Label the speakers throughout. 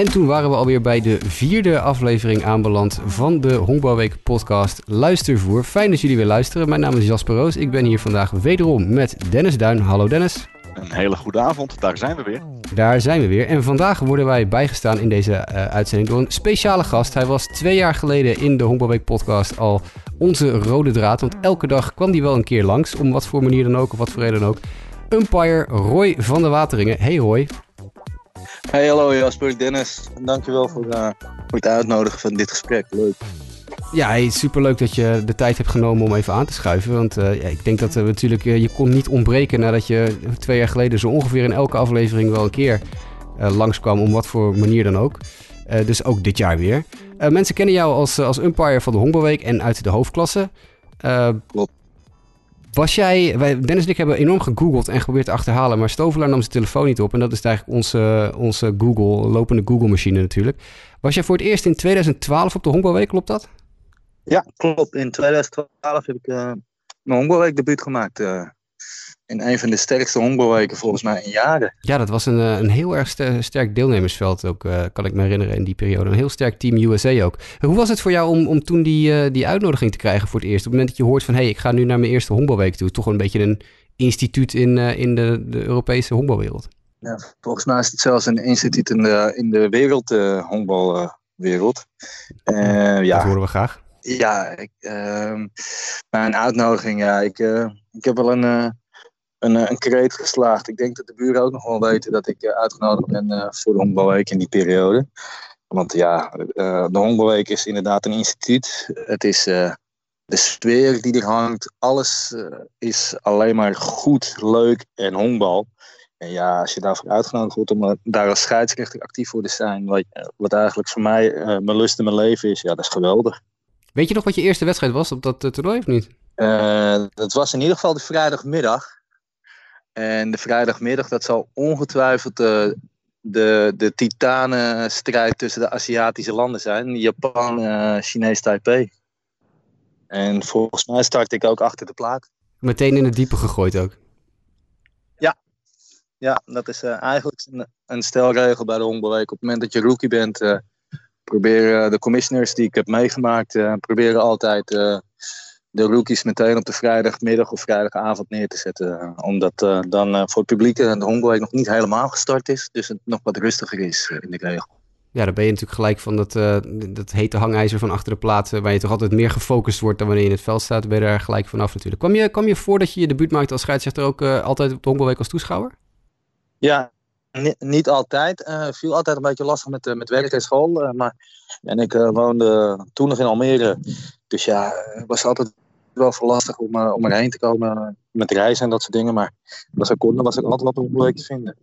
Speaker 1: En toen waren we alweer bij de vierde aflevering aanbeland van de Honkbalweek podcast Luistervoer. Fijn dat jullie weer luisteren. Mijn naam is Jasper Roos. Ik ben hier vandaag wederom met Dennis Duin. Hallo Dennis.
Speaker 2: Een hele goede avond, daar zijn we weer.
Speaker 1: Daar zijn we weer. En vandaag worden wij bijgestaan in deze uh, uitzending door een speciale gast. Hij was twee jaar geleden in de Honkbalweek podcast al onze rode draad. Want elke dag kwam hij wel een keer langs, om wat voor manier dan ook, of wat voor reden dan ook. Umpire Roy van der Wateringen. Hey Roy.
Speaker 3: Hey, hallo Jasper, Dennis. Dankjewel voor, uh, voor het uitnodigen van dit gesprek. Leuk.
Speaker 1: Ja, hey, superleuk dat je de tijd hebt genomen om even aan te schuiven. Want uh, ja, ik denk dat uh, natuurlijk, je kon niet ontbreken nadat je twee jaar geleden zo ongeveer in elke aflevering wel een keer langskwam, om wat voor manier dan ook. dus ook dit jaar weer. mensen kennen jou als, als umpire van de Honkbalweek en uit de hoofdklasse.
Speaker 3: Klopt.
Speaker 1: Was jij, Dennis en ik hebben enorm gegoogeld en geprobeerd te achterhalen, maar Stovelaar nam zijn telefoon niet op. En dat is eigenlijk onze, onze Google, lopende Google-machine natuurlijk. Was jij voor het eerst in 2012 op de Honkbalweek, klopt dat?
Speaker 3: Ja, klopt. In 2012 heb ik uh, mijn Honkbalweek debuut gemaakt. Uh, in een van de sterkste honkbalweken volgens mij in jaren.
Speaker 1: Ja, dat was een, een heel erg sterk deelnemersveld ook, uh, kan ik me herinneren in die periode. Een heel sterk team USA ook. Hoe was het voor jou om, om toen die, uh, die uitnodiging te krijgen voor het eerst? Op het moment dat je hoort van, hé, hey, ik ga nu naar mijn eerste honkbalweek toe. Toch een beetje een instituut in, uh, in de, de Europese honkbalwereld.
Speaker 3: Ja, volgens mij is het zelfs een instituut in de, in de wereld, honkbalwereld.
Speaker 1: ja. Dat horen we graag.
Speaker 3: Ja, ik, ehm, mijn uitnodiging, ja, ik, ik heb wel een een, een kreet geslaagd. Ik denk dat de buren ook nog wel weten dat ik uitgenodigd ben voor de Honkbalweek in die periode. Want ja, de Honkbalweek is inderdaad een instituut. Het is de sfeer die er hangt. Alles is alleen maar goed, leuk en honkbal. En ja, als je daarvoor uitgenodigd wordt om daar als scheidsrechter actief voor te zijn, wat, wat eigenlijk voor mij uh, mijn lust en mijn leven is, ja, dat is geweldig.
Speaker 1: Weet je nog wat je eerste wedstrijd was op dat uh, toernooi of niet?
Speaker 3: Uh, dat was in ieder geval de vrijdagmiddag. En de vrijdagmiddag, dat zal ongetwijfeld de, de, de titanenstrijd tussen de Aziatische landen zijn. Japan, uh, Chinees Taipei. En volgens mij start ik ook achter de plaat.
Speaker 1: Meteen in het diepe gegooid ook?
Speaker 3: Ja, ja dat is uh, eigenlijk een, een, stelregel bij de honkbalweek. Op het moment dat je rookie bent, uh, proberen de commissioners die ik heb meegemaakt, proberen altijd de rookies meteen op de vrijdagmiddag of vrijdagavond neer te zetten. Omdat uh, dan uh, voor het publiek de honkbalweek nog niet helemaal gestart is. Dus het nog wat rustiger is in de regel.
Speaker 1: Ja, dan ben je natuurlijk gelijk van dat, dat hete hangijzer van achter de plaat... waar je toch altijd meer gefocust wordt dan wanneer je in het veld staat... ben je daar gelijk vanaf natuurlijk. Kwam je, kwam je voordat je je debuut maakte als scheidsrechter ook altijd op de honkbalweek als toeschouwer?
Speaker 3: Ja, niet altijd. Uh, viel altijd een beetje lastig met, uh, met werk en school. Uh, maar, en ik woonde toen nog in Almere. Dus ja, het was altijd wel voor lastig om, om erheen te komen met reizen en dat soort dingen. Maar als ik kon, was ik altijd wat leuk te vinden.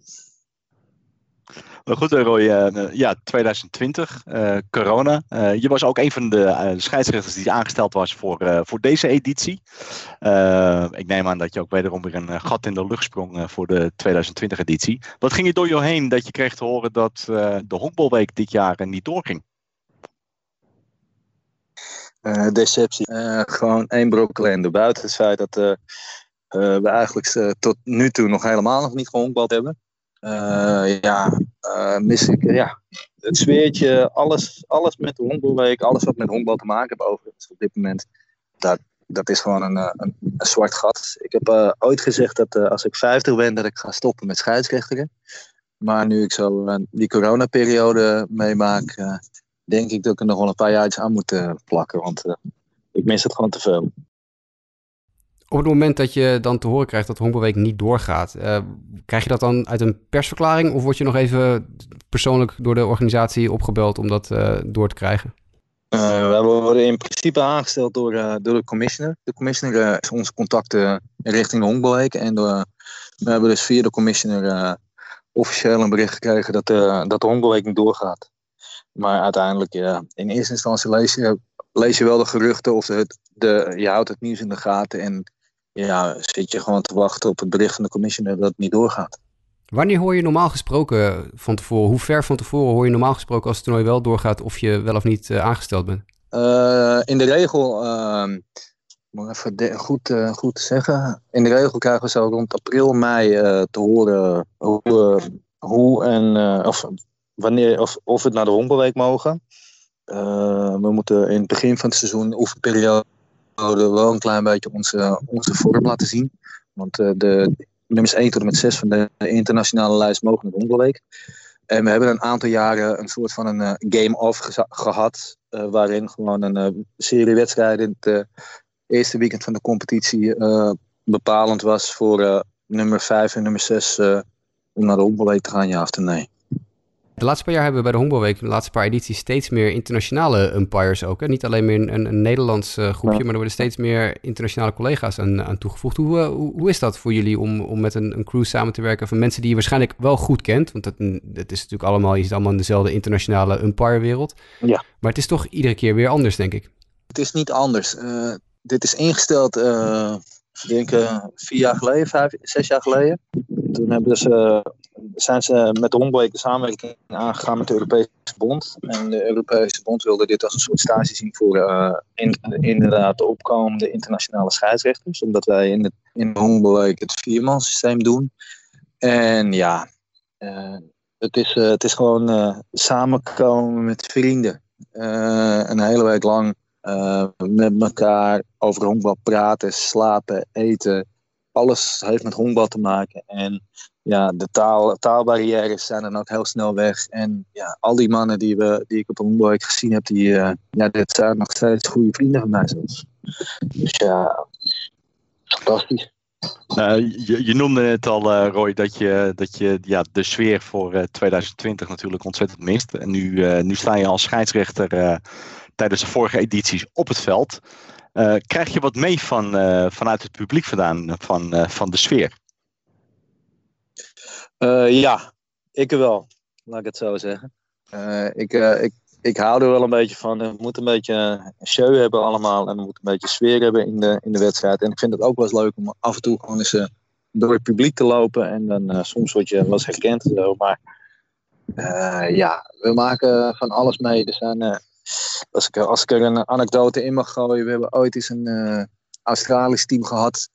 Speaker 2: Goed, Roy, uh, ja, 2020, uh, corona. Je was ook een van de scheidsrechters die aangesteld was voor, voor deze editie. ik neem aan dat je ook wederom weer een gat in de lucht sprong voor de 2020-editie. Wat ging je door je heen dat je kreeg te horen dat de honkbalweek dit jaar niet doorging?
Speaker 3: deceptie. gewoon één brok alleen. Buiten het feit dat we eigenlijk tot nu toe nog helemaal nog niet gehonkbald hebben. Uh, ja, uh, mis ik ja, het sfeertje, alles, alles met de alles wat met honkbal te maken heeft overigens op dit moment, dat, dat is gewoon een, een, een zwart gat. Ik heb ooit gezegd dat als ik 50 ben, dat ik ga stoppen met scheidsrechteren. Maar nu ik zo die coronaperiode meemaak, denk ik dat ik er nog wel een paar jaar aan moet plakken, want ik mis het gewoon te veel
Speaker 1: op het moment dat je dan te horen krijgt dat de honkbalweek niet doorgaat, uh, krijg je dat dan uit een persverklaring of word je nog even persoonlijk door de organisatie opgebeld om dat uh, door te krijgen?
Speaker 3: Uh, we worden in principe aangesteld door, door de commissioner. De commissioner is onze contacten richting de honkbalweek. En we hebben dus via de commissioner officieel een bericht gekregen dat, dat de honkbalweek niet doorgaat. Maar uiteindelijk, in eerste instantie lees je, lees je wel de geruchten of de, je houdt het nieuws in de gaten. En ja, zit je gewoon te wachten op het bericht van de commissioner dat het niet doorgaat.
Speaker 1: Wanneer hoor je normaal gesproken van tevoren, hoe ver van tevoren hoor je normaal gesproken als het toernooi wel doorgaat of je wel of niet uh, aangesteld bent?
Speaker 3: Uh, in de regel, uh, moet even goed, uh, goed zeggen, in de regel krijgen we zo rond april, mei te horen hoe, hoe en, of wanneer, of, of we naar de honkbalweek mogen. we moeten in het begin van het seizoen, oefenperiode, wel een klein beetje onze, onze vorm laten zien. Want de nummers 1 tot en met 6 van de internationale lijst mogen naar de. En we hebben een aantal jaren een soort van een game-off gehad. waarin gewoon een serie wedstrijden in het eerste weekend van de competitie bepalend was voor nummer 5 en nummer 6 uh, eh, om naar de honkbalweek te gaan, ja of nee.
Speaker 1: De laatste paar jaar hebben we bij de honkbalweek, de laatste paar edities, steeds meer internationale umpires ook. Hè? Niet alleen meer een, een Nederlands uh, groepje, maar er worden steeds meer internationale collega's aan, aan toegevoegd. Hoe, uh, hoe, hoe, is dat voor jullie om, om met een, een crew samen te werken van mensen die je waarschijnlijk wel goed kent? Want dat, dat is natuurlijk allemaal, je zit allemaal in dezelfde internationale umpire-wereld.
Speaker 3: Ja.
Speaker 1: Maar het is toch iedere keer weer anders, denk ik.
Speaker 3: Het is niet anders. dit is ingesteld ik denk uh, vier jaar geleden, vijf, zes jaar geleden. Toen hebben ze, zijn ze met de de samenwerking aangegaan met de Europese Bond. En de Europese Bond wilde dit als een soort stage zien voor uh, in, inderdaad de opkomende internationale scheidsrechters. Omdat wij in, het, in Honkbalweek het viermansysteem doen. En ja, uh, het, is, het is gewoon samenkomen met vrienden. een hele week lang met elkaar over honkbal praten, slapen, eten. Alles heeft met honkbal te maken. En ja, de taal, taalbarrières zijn dan ook heel snel weg. En ja, al die mannen die, we, die ik op honkbal gezien heb, die, uh, ja, dit zijn nog steeds goede vrienden van mij zelfs. Dus ja, fantastisch.
Speaker 2: Uh, je, je, noemde het al, uh, Roy, dat je, dat je ja, de sfeer voor uh, 2020 natuurlijk ontzettend mist. En nu, nu sta je als scheidsrechter tijdens de vorige edities op het veld. Krijg je wat mee van, vanuit het publiek vandaan, van, van de sfeer?
Speaker 3: Ja, ik wel. Laat ik het zo zeggen. ik, ik, ik hou er wel een beetje van. We moeten een beetje show hebben allemaal. En we moeten een beetje sfeer hebben in de, in de wedstrijd. En ik vind het ook wel eens leuk om af en toe gewoon eens door het publiek te lopen. En dan soms word je wel herkend. Zo. Maar ja, we maken van alles mee. Er zijn als ik, als ik er een anekdote in mag gooien. We hebben ooit eens een Australisch team gehad.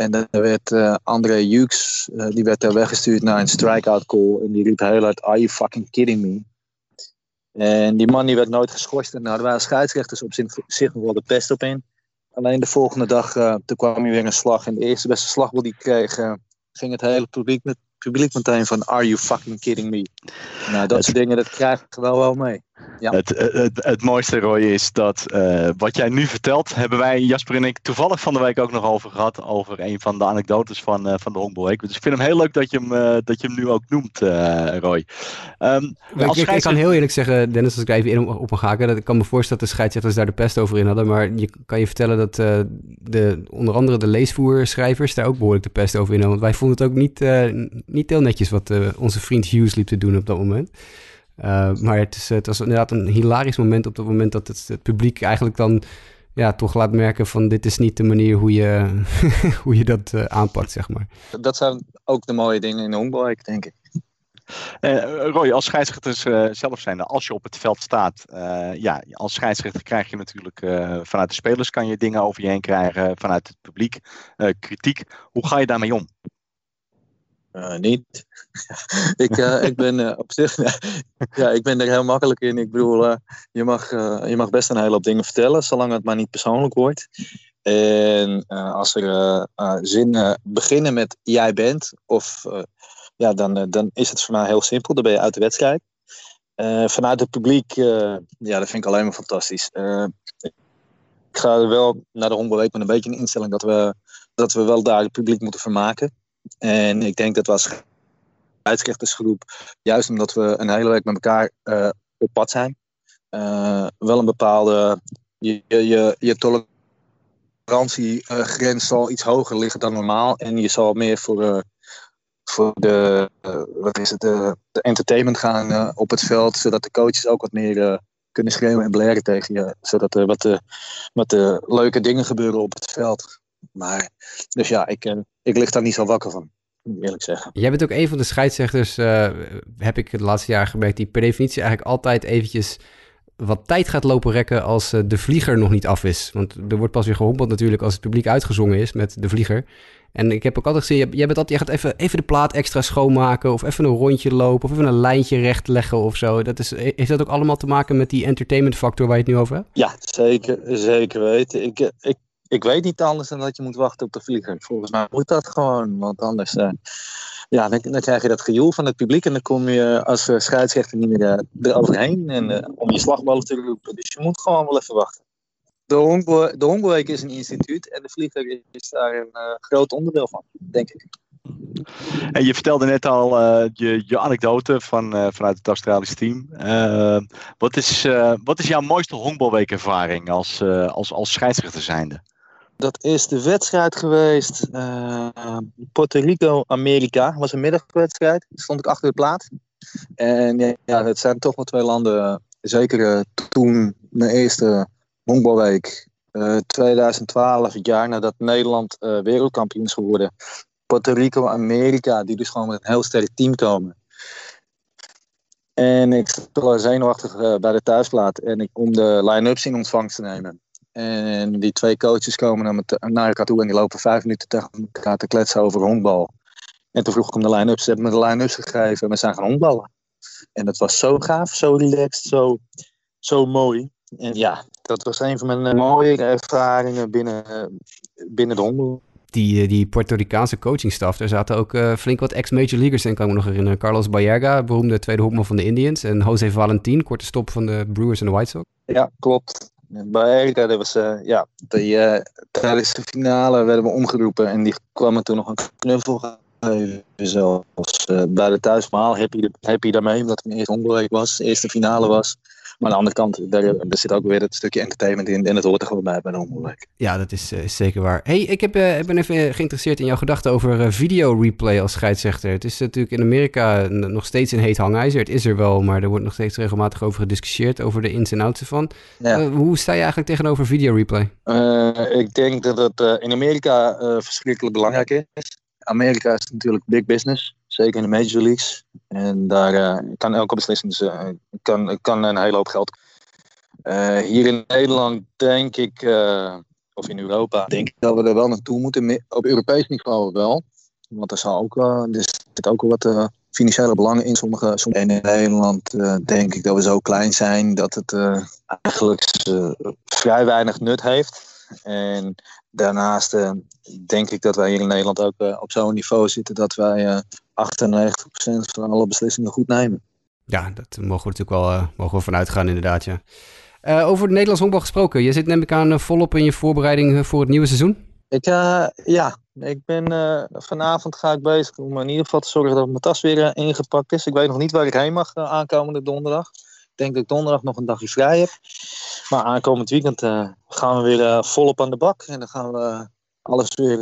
Speaker 3: En dan werd uh, André Hughes, uh, die werd daar weggestuurd naar een strikeout call. En die riep heel hard, are you fucking kidding me? En die man die werd nooit geschorst. En nou, er waren scheidsrechters op zich nog wel de pest op in. Alleen de volgende dag, toen kwam hij weer een slag. En de eerste beste slag die kreeg, ging het hele publiek, met, publiek meteen van, are you fucking kidding me? Nou, dat soort dingen, dat krijg ik wel wel mee. Ja.
Speaker 2: Het, het, het, mooiste, Roy, is dat uh, wat jij nu vertelt, hebben wij, Jasper en ik, toevallig van de week ook nog over gehad. Over een van de anekdotes van, uh, van de Honkbalweek. Dus ik vind hem heel leuk dat je hem, uh, dat je hem nu ook noemt, Roy.
Speaker 1: Um, ik, ik, ik, kan heel eerlijk zeggen, Dennis, als ik even in op mag haken. Dat ik kan me voorstellen dat de scheidsrechters daar de pest over in hadden. Maar je kan je vertellen dat de, onder andere de leesvoerschrijvers daar ook behoorlijk de pest over in hadden. Want wij vonden het ook niet, niet heel netjes wat onze vriend Hughes liep te doen op dat moment. Uh, maar het, is, het was inderdaad een hilarisch moment op het moment dat het, het, publiek eigenlijk dan ja, toch laat merken van dit is niet de manier hoe je, hoe je dat uh, aanpakt, zeg maar.
Speaker 3: Dat zijn ook de mooie dingen in de honkbal, denk ik.
Speaker 2: Uh, Roy, als scheidsrechters uh, zelf zijn, als je op het veld staat, uh, ja, als scheidsrechter krijg je natuurlijk vanuit de spelers kan je dingen over je heen krijgen, vanuit het publiek kritiek. Hoe ga je daarmee om?
Speaker 3: Uh, niet. ik, uh, ik ben uh, op zich, ja, ik ben er heel makkelijk in. Ik bedoel, je, mag, je mag best een hele hoop dingen vertellen, zolang het maar niet persoonlijk wordt. En als er zinnen beginnen met jij bent, of ja, dan, dan is het voor mij heel simpel. Dan ben je uit de wedstrijd. vanuit het publiek, ja, dat vind ik alleen maar fantastisch. ik ga wel naar de Hongerweek met een beetje een instelling dat we, dat we wel daar het publiek moeten vermaken. En ik denk dat we als scheidsrechtersgroep, juist omdat we een hele week met elkaar uh, op pad zijn, uh, wel een bepaalde. Je, je, je tolerantiegrens zal iets hoger liggen dan normaal. En je zal meer voor, uh, voor de, wat is het, de entertainment gaan op het veld, zodat de coaches ook wat meer kunnen schreeuwen en blaren tegen je. Zodat er wat, wat leuke dingen gebeuren op het veld. Maar, dus ja, ik, uh, ik lig daar niet zo wakker van, moet eerlijk zeggen.
Speaker 1: Jij bent ook een van de scheidsrechters, uh, heb ik het laatste jaar gemerkt, die per definitie eigenlijk altijd eventjes wat tijd gaat lopen rekken als de vlieger nog niet af is. Want er wordt pas weer gehompeld natuurlijk als het publiek uitgezongen is met de vlieger. En ik heb ook altijd gezien, jij, bent altijd, je gaat even, even de plaat extra schoonmaken... of even een rondje lopen of even een lijntje rechtleggen of zo. Dat is, heeft dat ook allemaal te maken met die entertainment factor waar je het nu over hebt?
Speaker 3: Ja, zeker, zeker weten. Ik, ik, ik weet niet anders dan dat je moet wachten op de vlieger. Volgens mij moet dat gewoon, want anders... Uh, ja, dan, krijg je dat gejoel van het publiek en dan kom je als uh, scheidsrechter niet meer uh, eroverheen en, om je slagballen te roepen. Dus je moet gewoon wel even wachten de, Hongo, is een instituut en de vlieger is daar een groot onderdeel van, denk ik.
Speaker 2: En je vertelde net al je, je anekdote van, vanuit het Australische team. wat, is, wat is jouw mooiste honkbalweekervaring als, als, als scheidsrechter zijnde?
Speaker 3: Dat is de wedstrijd geweest. Puerto Rico-Amerika. was een middagwedstrijd. Stond ik achter de plaat. En ja, het zijn toch wel twee landen. Zeker toen mijn eerste Honkbalweek uh, 2012, het jaar nadat Nederland uh, wereldkampioen is geworden. Puerto Rico, Amerika, die dus gewoon met een heel sterk team komen. En ik stond zenuwachtig bij de thuisplaat en ik, om de line-ups in ontvangst te nemen. En die twee coaches komen naar, me naar elkaar toe en die lopen vijf minuten tegen elkaar te kletsen over honkbal. En toen vroeg ik om de line-ups. Ze hebben me de line-ups gegeven en we zijn gaan honkballen. En dat was zo gaaf, zo relaxed, zo, zo mooi. En ja, dat was een van mijn eh, mooie ervaringen binnen, eh, binnen de honden.
Speaker 1: Die, eh, die Puerto Ricaanse coachingstaf, daar zaten ook uh, flink wat ex-major leaguers in, kan ik me nog herinneren. Carlos Baerga, beroemde tweede hoekman van de Indians. En Jose Valentin, korte stop van de Brewers en de White Sox.
Speaker 3: Ja, klopt. Baerga, dat was, ja, uh, tijdens de finale werden we omgeroepen. En die kwamen toen nog een knuffel geven. Zelfs bij de thuismaal happy, happy daarmee, omdat het mijn eerste ongeluk was, de eerste finale was. Maar aan de andere kant, daar, zit ook weer het stukje entertainment in. En het hoort er gewoon bij bij een ongeluk.
Speaker 1: Ja, dat is, uh, zeker waar. hey, ik heb, uh, ben even geïnteresseerd in jouw gedachten over uh, video replay als scheidsrechter. Het is natuurlijk in Amerika nog steeds een heet hangijzer. Het is er wel, maar er wordt nog steeds regelmatig over gediscussieerd. Over de ins en outs ervan. Ja. hoe sta je eigenlijk tegenover video replay?
Speaker 3: ik denk dat het in Amerika verschrikkelijk belangrijk is. Amerika is natuurlijk big business. Zeker in de major leagues. En daar uh, kan elke beslissing uh, kan, kan een hele hoop geld. Uh, hier in Nederland denk ik, of in Europa, denk ik dat we er wel naartoe moeten. Op Europees niveau wel. Want er, zal ook, er zit ook wel wat financiële belangen in sommige. sommige en in Nederland denk ik dat we zo klein zijn dat het eigenlijk vrij weinig nut heeft. En daarnaast denk ik dat wij hier in Nederland ook op zo'n niveau zitten dat wij 98% van alle beslissingen goed nemen.
Speaker 1: Ja, dat mogen we natuurlijk wel mogen we vanuit gaan inderdaad, ja. Over het Nederlands honkbal gesproken. Je zit neem ik aan volop in je voorbereiding voor het nieuwe seizoen?
Speaker 3: Ik, ja, ik ben vanavond ga ik bezig om in ieder geval te zorgen dat mijn tas weer ingepakt is. Ik weet nog niet waar ik heen mag aankomende donderdag. Denk dat ik donderdag nog een dagje vrij heb. Maar aankomend weekend gaan we weer volop aan de bak. En dan gaan we alles weer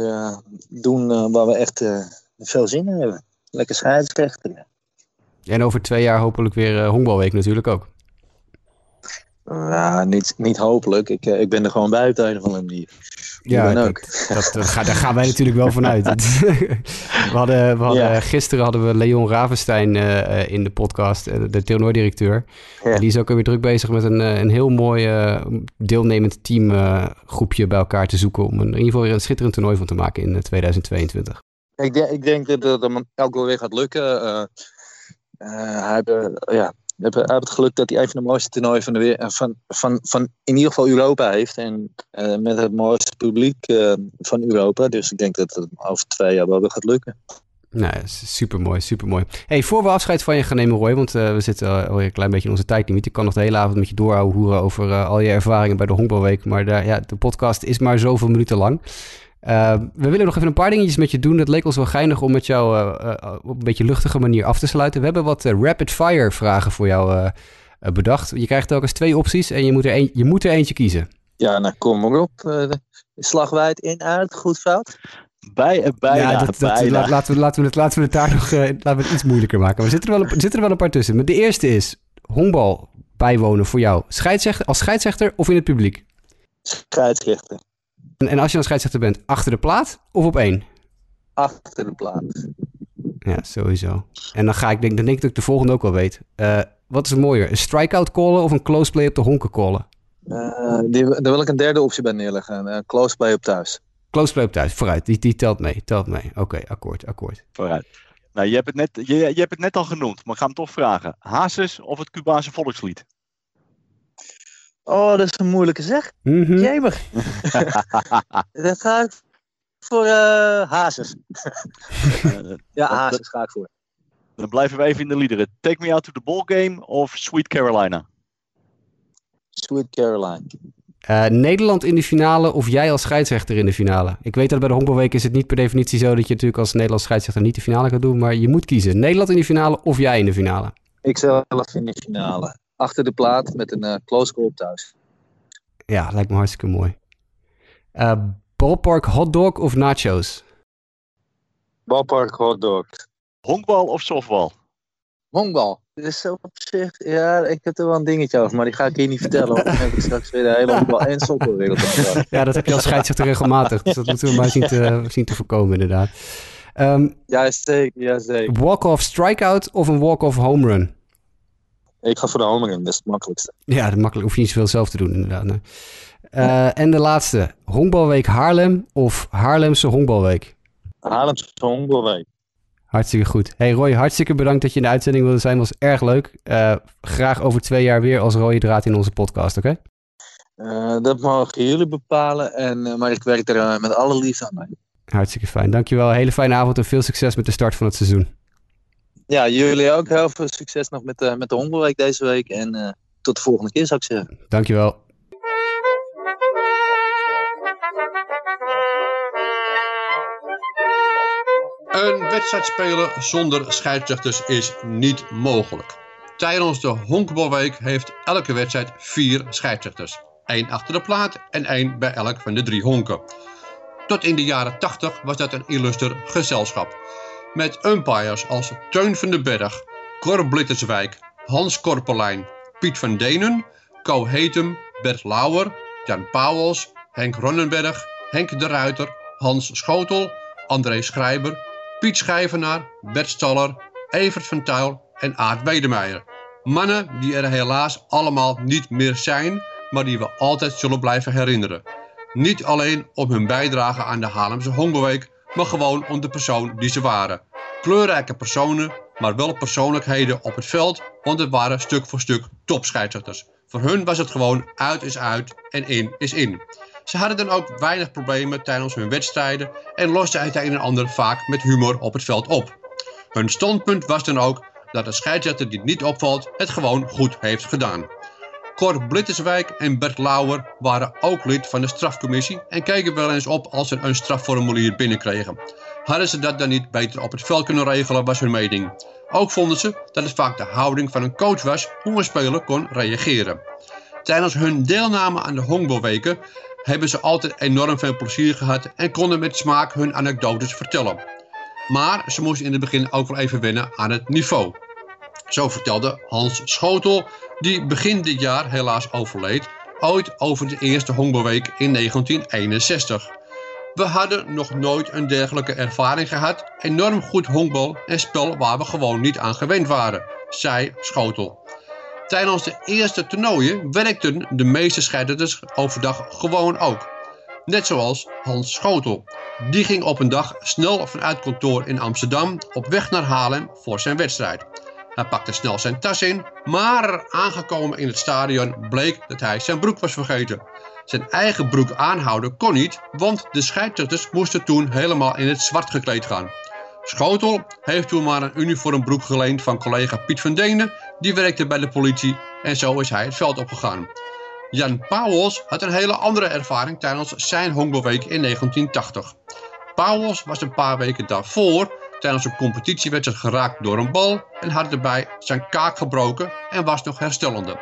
Speaker 3: doen waar we echt veel zin in hebben lekker scheidsrechter.
Speaker 1: En over twee jaar hopelijk weer honkbalweek natuurlijk ook.
Speaker 3: Ja, niet, niet hopelijk. Ik, ik ben er gewoon bij op een of andere manier.
Speaker 1: Ja, dat, ook. Dat, dat, daar gaan wij natuurlijk wel vanuit. we hadden, we hadden, Gisteren hadden we Leon Ravenstein uh, in de podcast, de toernooidirecteur. Ja. Die is ook weer druk bezig met een, een heel mooi deelnemend teamgroepje bij elkaar te zoeken... om een, in ieder geval weer een schitterend toernooi van te maken in 2022.
Speaker 3: Ik, denk, ik denk dat het elke keer weer gaat lukken. Hij, ja, hij heeft het geluk dat hij een van de mooiste toernooien van, de, van, van, van in ieder geval Europa heeft. En uh, met het mooiste publiek uh, van Europa. Dus ik denk dat het over twee jaar wel weer gaat lukken.
Speaker 1: Nou, super mooi, super mooi. Hey, voor we afscheid van je gaan nemen, Roy, want uh, we zitten alweer een klein beetje in onze tijdlimiet. Ik kan nog de hele avond met je doorhouden over al je ervaringen bij de Honkbalweek. Maar ja, de podcast is maar zoveel minuten lang. Uh, we willen nog even een paar dingetjes met je doen. Het leek ons wel geinig om met jou uh, uh, op een beetje luchtige manier af te sluiten. We hebben wat rapid fire vragen voor jou bedacht. Je krijgt telkens twee opties en je moet er, een, je moet er eentje kiezen.
Speaker 3: Ja, nou kom maar op. slagwijd in, uit, goed fout.
Speaker 2: Bij, bijna, ja, dat, dat,
Speaker 1: bijna. laten, we, laten, we het, laten we het daar nog laten we het iets moeilijker maken. Maar er zitten er wel, zitten er wel een paar tussen. Maar de eerste is honkbal bijwonen voor jou. Scheidsrechter, als scheidsrechter of in het publiek?
Speaker 3: Scheidsrechter.
Speaker 1: En, als je dan scheidsrechter bent, achter de plaat of op één?
Speaker 3: Achter de plaat.
Speaker 1: Ja, sowieso. En dan ga ik denk, dan denk ik dat ik de volgende ook wel weet. Uh, wat is mooier? Een strikeout callen of een close play op de honken callen?
Speaker 3: Uh, die, daar wil ik een derde optie bij neerleggen. Uh, close play op thuis.
Speaker 1: Close play op thuis, vooruit. Die, die telt mee, telt mee. Oké, akkoord, akkoord.
Speaker 2: Vooruit. Nou, je hebt, het net, je, je hebt het net al genoemd, maar ik ga hem toch vragen. Hazes of het Cubaanse volkslied?
Speaker 3: Oh, dat is een moeilijke zeg. Mm -hmm. Jemig. dat ga ik voor uh, Hazes. ja, Hazes ga ik voor.
Speaker 2: Dan blijven we even in de liederen. Take Me Out to the Ball Game of Sweet Carolina?
Speaker 3: Sweet Carolina.
Speaker 1: Uh, Nederland in de finale of jij als scheidsrechter in de finale? Ik weet dat bij de honkbalweek is het niet per definitie zo dat je natuurlijk als Nederlands scheidsrechter niet de finale gaat doen. Maar je moet kiezen. Nederland in de finale of jij in de finale?
Speaker 3: Ik zelf in de finale. Achter de plaat met een uh, close goal thuis.
Speaker 1: Ja, lijkt me hartstikke mooi. Uh, ballpark hotdog of nachos?
Speaker 3: Ballpark hotdog.
Speaker 2: Honkbal of softbal?
Speaker 3: Honkbal. Dit is zo op zich, ja, ik heb er wel een dingetje over, maar die ga ik hier niet vertellen. Want dan heb ik straks weer de hele honkbal en softbalwereld
Speaker 1: Ja, dat heb je als scheidsrechter regelmatig. Dus dat moeten we maar zien te, zien te voorkomen, inderdaad. Um,
Speaker 3: ja, zeker, ja, zeker.
Speaker 1: Walk-off strikeout of een walk-off home run?
Speaker 3: Ik ga voor de home run, dat is het makkelijkste.
Speaker 1: Ja, dat makkelijk. hoef je niet zoveel zelf te doen, inderdaad. Nee. Uh, en de laatste, honkbalweek Haarlem of Haarlemse honkbalweek?
Speaker 3: Haarlemse honkbalweek.
Speaker 1: Hartstikke goed. Hey Roy, hartstikke bedankt dat je in de uitzending wilde zijn. was erg leuk. Uh, graag over twee jaar weer als rode draad in onze podcast, oké?
Speaker 3: Okay? Uh, dat mogen jullie bepalen, en, uh, maar ik werk er met alle liefde aan mee.
Speaker 1: Hartstikke fijn. Dankjewel. Hele fijne avond en veel succes met de start van het seizoen.
Speaker 3: Ja, jullie ook heel veel succes nog met, met de Hongerweek deze week. En tot de volgende keer zou ik zeggen.
Speaker 1: Dankjewel.
Speaker 4: Een wedstrijd spelen zonder scheidsrechters is niet mogelijk. Tijdens de honkbalweek heeft elke wedstrijd vier scheidsrechters. Eén achter de plaat en één bij elk van de drie honken. Tot in de jaren 80 was dat een illuster gezelschap. Met umpires als Teun van den Berg, Cor Blitterswijk, Hans Korpelijn, Piet van Denen, Co Hetem, Bert Lauwer, Jan Pauwels, Henk Ronnenberg, Henk de Ruiter, Hans Schotel, André Schrijber, Piet Schijvenaar, Bert Staller, Evert van Tuil en Aart Wedemeijer. Mannen die er helaas allemaal niet meer zijn, maar die we altijd zullen blijven herinneren. Niet alleen om hun bijdrage aan de Haarlemse Hongerweek, maar gewoon om de persoon die ze waren. Kleurrijke personen, maar wel persoonlijkheden op het veld, want het waren stuk voor stuk topscheidsrechters. Voor hun was het gewoon uit is uit en in is in. Ze hadden dan ook weinig problemen tijdens hun wedstrijden en losten het een en ander vaak met humor op het veld op. Hun standpunt was dan ook dat de scheidsrechter die niet opvalt het gewoon goed heeft gedaan. Cor Blitterswijk en Bert Lauwer waren ook lid van de strafcommissie en keken wel eens op als ze een strafformulier binnenkregen. Hadden ze dat dan niet beter op het veld kunnen regelen was hun mening. Ook vonden ze dat het vaak de houding van een coach was hoe een speler kon reageren. Tijdens hun deelname aan de honkbalweken hebben ze altijd enorm veel plezier gehad en konden met smaak hun anekdotes vertellen. Maar ze moesten in het begin ook wel even wennen aan het niveau. Zo vertelde Hans Schotel, die begin dit jaar helaas overleed, ooit over de eerste honkbalweek in 1961. We hadden nog nooit een dergelijke ervaring gehad, enorm goed honkbal en spel waar we gewoon niet aan gewend waren, zei Schotel. Tijdens de eerste toernooien werkten de meeste scheidsrechters overdag gewoon ook. Net zoals Hans Schotel. Die ging op een dag snel vanuit kantoor in Amsterdam op weg naar Haarlem voor zijn wedstrijd. Hij pakte snel zijn tas in, maar aangekomen in het stadion bleek dat hij zijn broek was vergeten. Zijn eigen broek aanhouden kon niet, want de scheidsrechters moesten toen helemaal in het zwart gekleed gaan. Schotel heeft toen maar een uniformbroek geleend van collega Piet van Denen, die werkte bij de politie en zo is hij het veld opgegaan. Jan Pauwels had een hele andere ervaring tijdens zijn honkbalweek in 1980. Pauwels was een paar weken daarvoor tijdens een competitiewedstrijd geraakt door een bal en had erbij zijn kaak gebroken en was nog herstellende.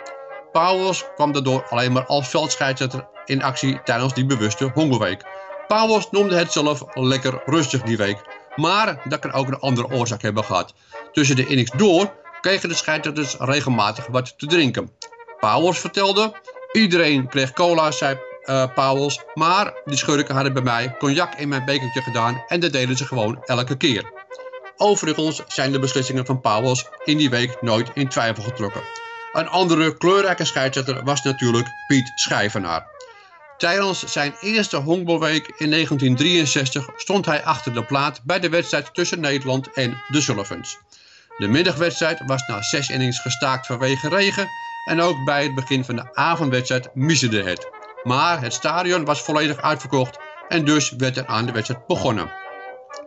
Speaker 4: Pauwels kwam daardoor alleen maar als veldscheidsrechter in actie tijdens die bewuste hongerweek. Pauwels noemde het zelf lekker rustig die week. Maar dat kan ook een andere oorzaak hebben gehad. Tussen de innings door kregen de scheidsrechters regelmatig wat te drinken. Powers vertelde, iedereen kreeg cola, zei uh, maar die schurken hadden bij mij cognac in mijn bekertje gedaan en dat deden ze gewoon elke keer. Overigens zijn de beslissingen van Powers in die week nooit in twijfel getrokken. Een andere kleurrijke scheidsrechter was natuurlijk Piet Schijvenaar. Tijdens zijn eerste honkbalweek in 1963 stond hij achter de plaat bij de wedstrijd tussen Nederland en de Sullivans. De middagwedstrijd was na zes innings gestaakt vanwege regen en ook bij het begin van de avondwedstrijd misde het. Maar het stadion was volledig uitverkocht en dus werd er aan de wedstrijd begonnen.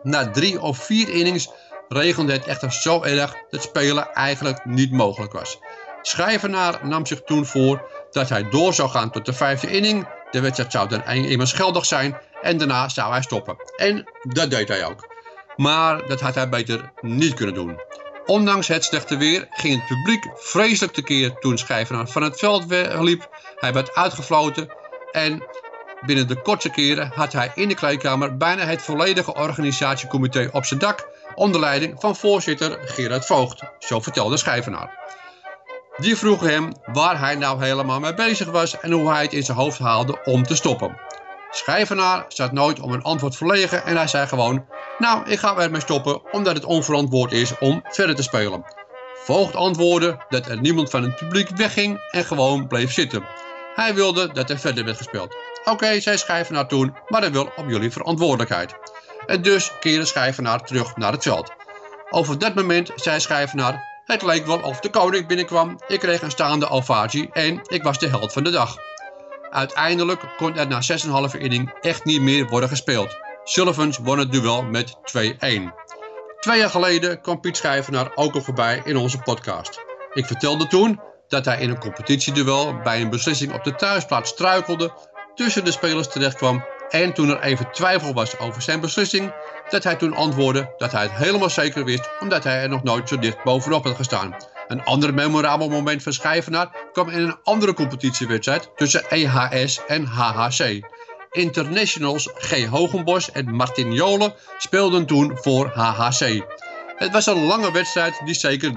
Speaker 4: Na drie of vier innings regende het echter zo erg dat spelen eigenlijk niet mogelijk was. Schrijvenaar nam zich toen voor dat hij door zou gaan tot de vijfde inning. De wedstrijd zou dan immers geldig zijn en daarna zou hij stoppen. En dat deed hij ook. Maar dat had hij beter niet kunnen doen. Ondanks het slechte weer ging het publiek vreselijk tekeer toen Schrijvenaar van het veld liep. Hij werd uitgefloten en binnen de kortste keren had hij in de kleedkamer bijna het volledige organisatiecomité op zijn dak onder leiding van voorzitter Gerard Voogd, zo vertelde Schijvenaar. Die vroeg hem waar hij nou helemaal mee bezig was en hoe hij het in zijn hoofd haalde om te stoppen. Schijvenaar zat nooit om een antwoord verlegen en hij zei gewoon, nou ik ga ermee stoppen omdat het onverantwoord is om verder te spelen. Voogd antwoordde dat er niemand van het publiek wegging en gewoon bleef zitten. Hij wilde dat er verder werd gespeeld. Oké, zei Schijvenaar toen, maar hij wil op jullie verantwoordelijkheid. En dus keerde Schijvenaar terug naar het veld. Over dat moment zei Schijvenaar, het leek wel of de koning binnenkwam. Ik kreeg een staande ovatie en ik was de held van de dag. Uiteindelijk kon er na 6,5 inning echt niet meer worden gespeeld. Sullivans won het duel met 2-1. Twee jaar geleden kwam Piet Schijvenaar ook al voorbij in onze podcast. Ik vertelde toen dat hij in een competitieduel bij een beslissing op de thuisplaats struikelde, tussen de spelers terechtkwam en toen er even twijfel was over zijn beslissing, dat hij toen antwoordde dat hij het helemaal zeker wist, omdat hij er nog nooit zo dicht bovenop had gestaan. Een ander memorabel moment van Schijvenaar kwam in een andere competitiewedstrijd tussen EHS en HHC. Internationals G. Hogenbos en Martin Jolen speelden toen voor HHC. Het was een lange wedstrijd die zeker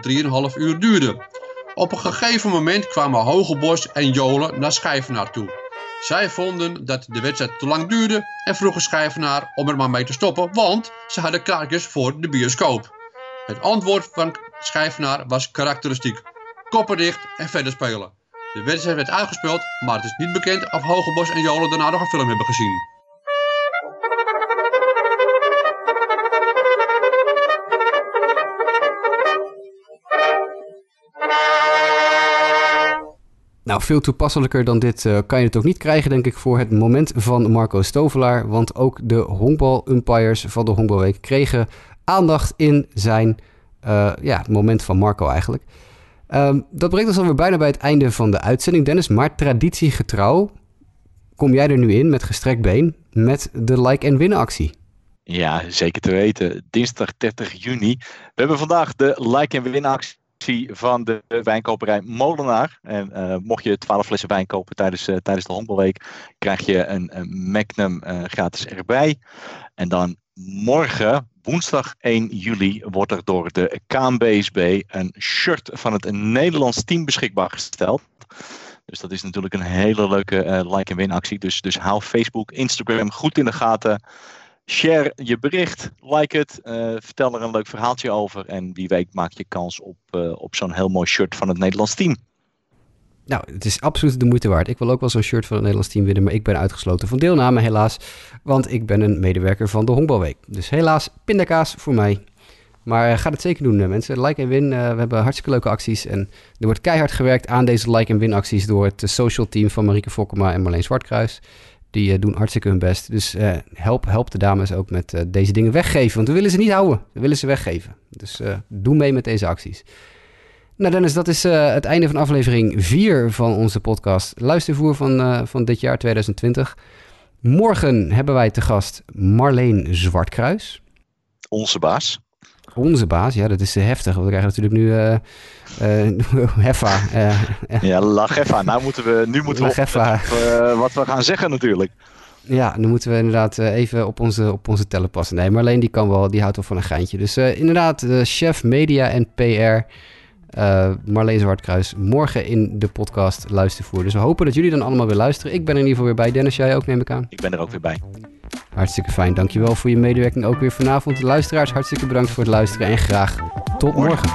Speaker 4: 3,5 uur duurde. Op een gegeven moment kwamen Hogenbos en Jolen naar Schijvenaar toe. Zij vonden dat de wedstrijd te lang duurde en vroegen Schijvenaar om er maar mee te stoppen, want ze hadden kaartjes voor de bioscoop. Het antwoord van Schijvenaar was karakteristiek. Koppen dicht en verder spelen. De wedstrijd werd uitgespeeld, maar het is niet bekend of Hogebos en Jolen daarna nog een film hebben gezien.
Speaker 1: Nou, veel toepasselijker dan dit uh, kan je het ook niet krijgen, denk ik, voor het moment van Marco Stovelaar. Want ook de honkbal-umpires van de Honkbalweek kregen aandacht in zijn uh, ja, moment van Marco eigenlijk. Um, dat brengt ons alweer bijna bij het einde van de uitzending, Dennis. Maar traditiegetrouw kom jij er nu in met gestrekt been met de like- en winnen actie.
Speaker 2: Ja, zeker te weten. Dinsdag 30 juni. We hebben vandaag de like- en winnen actie van de wijnkoperij Molenaar. En uh, mocht je 12 flessen wijn kopen tijdens, uh, tijdens de Hondelweek, krijg je een, een Magnum uh, gratis erbij. En dan morgen, woensdag 1 juli, wordt er door de KNBSB een shirt van het Nederlands team beschikbaar gesteld. Dus dat is natuurlijk een hele leuke like-en-win actie. Dus, dus hou Facebook, Instagram goed in de gaten. Share je bericht, like het, uh, vertel er een leuk verhaaltje over. En wie weet maak je kans op, uh, op zo'n heel mooi shirt van het Nederlands team.
Speaker 1: Nou, het is absoluut de moeite waard. Ik wil ook wel zo'n shirt van het Nederlands team winnen, maar ik ben uitgesloten van deelname helaas. Want ik ben een medewerker van de Honkbalweek. Dus helaas, pindakaas voor mij. Maar uh, ga het zeker doen, mensen. Like en win. we hebben hartstikke leuke acties. En er wordt keihard gewerkt aan deze like en win acties door het social team van Marieke Fokkema en Marleen Zwartkruis. Die uh, doen hartstikke hun best. Dus uh, help, help de dames ook met uh, deze dingen weggeven. Want we willen ze niet houden. We willen ze weggeven. Dus doe mee met deze acties. Nou Dennis, dat is het einde van aflevering 4 van onze podcast Luistervoer van, van dit jaar 2020. Morgen hebben wij te gast Marleen Zwartkruis.
Speaker 2: Onze baas.
Speaker 1: Onze baas, ja, dat is heftig. We krijgen natuurlijk nu uh, uh, Heffa. Uh,
Speaker 2: ja, lach Heffa. Nou moeten we, nu moeten we op, wat we gaan zeggen natuurlijk.
Speaker 1: Ja, nu moeten we inderdaad even op onze, op onze tellen passen. Nee, Marleen die kan wel, die houdt wel van een geintje. Dus inderdaad, chef media en PR, Marleen Zwartkruis, morgen in de podcast Luistervoer. Dus we hopen dat jullie dan allemaal weer luisteren. Ik ben er in ieder geval weer bij. Dennis, jij ook neem ik aan?
Speaker 2: Ik ben er ook weer bij.
Speaker 1: Hartstikke fijn. Dankjewel voor je medewerking ook weer vanavond. Luisteraars, hartstikke bedankt voor het luisteren en graag tot morgen.